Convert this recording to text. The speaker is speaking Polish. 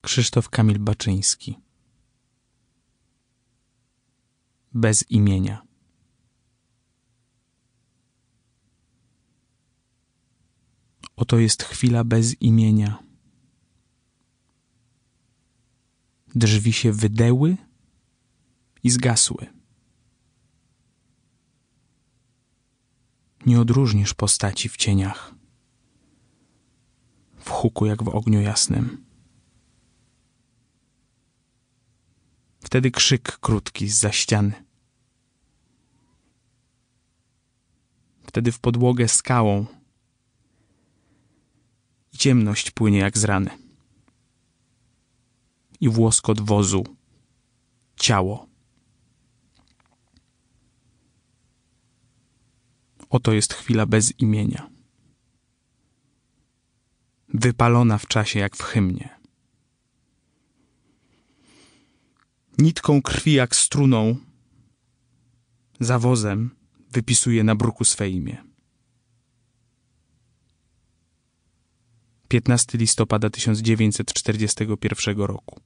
Krzysztof Kamil Baczyński Bez imienia Oto jest chwila bez imienia. Drzwi się wydeły i zgasły. Nie odróżnisz postaci w cieniach, w huku jak w ogniu jasnym. Wtedy krzyk krótki z za ściany. Wtedy w podłogę skałą i ciemność płynie jak z rany. I włoskot wozu, ciało. Oto jest chwila bez imienia. Wypalona w czasie jak w hymnie. Nitką krwi jak struną, zawozem wypisuje na bruku swe imię. 15 listopada 1941 roku.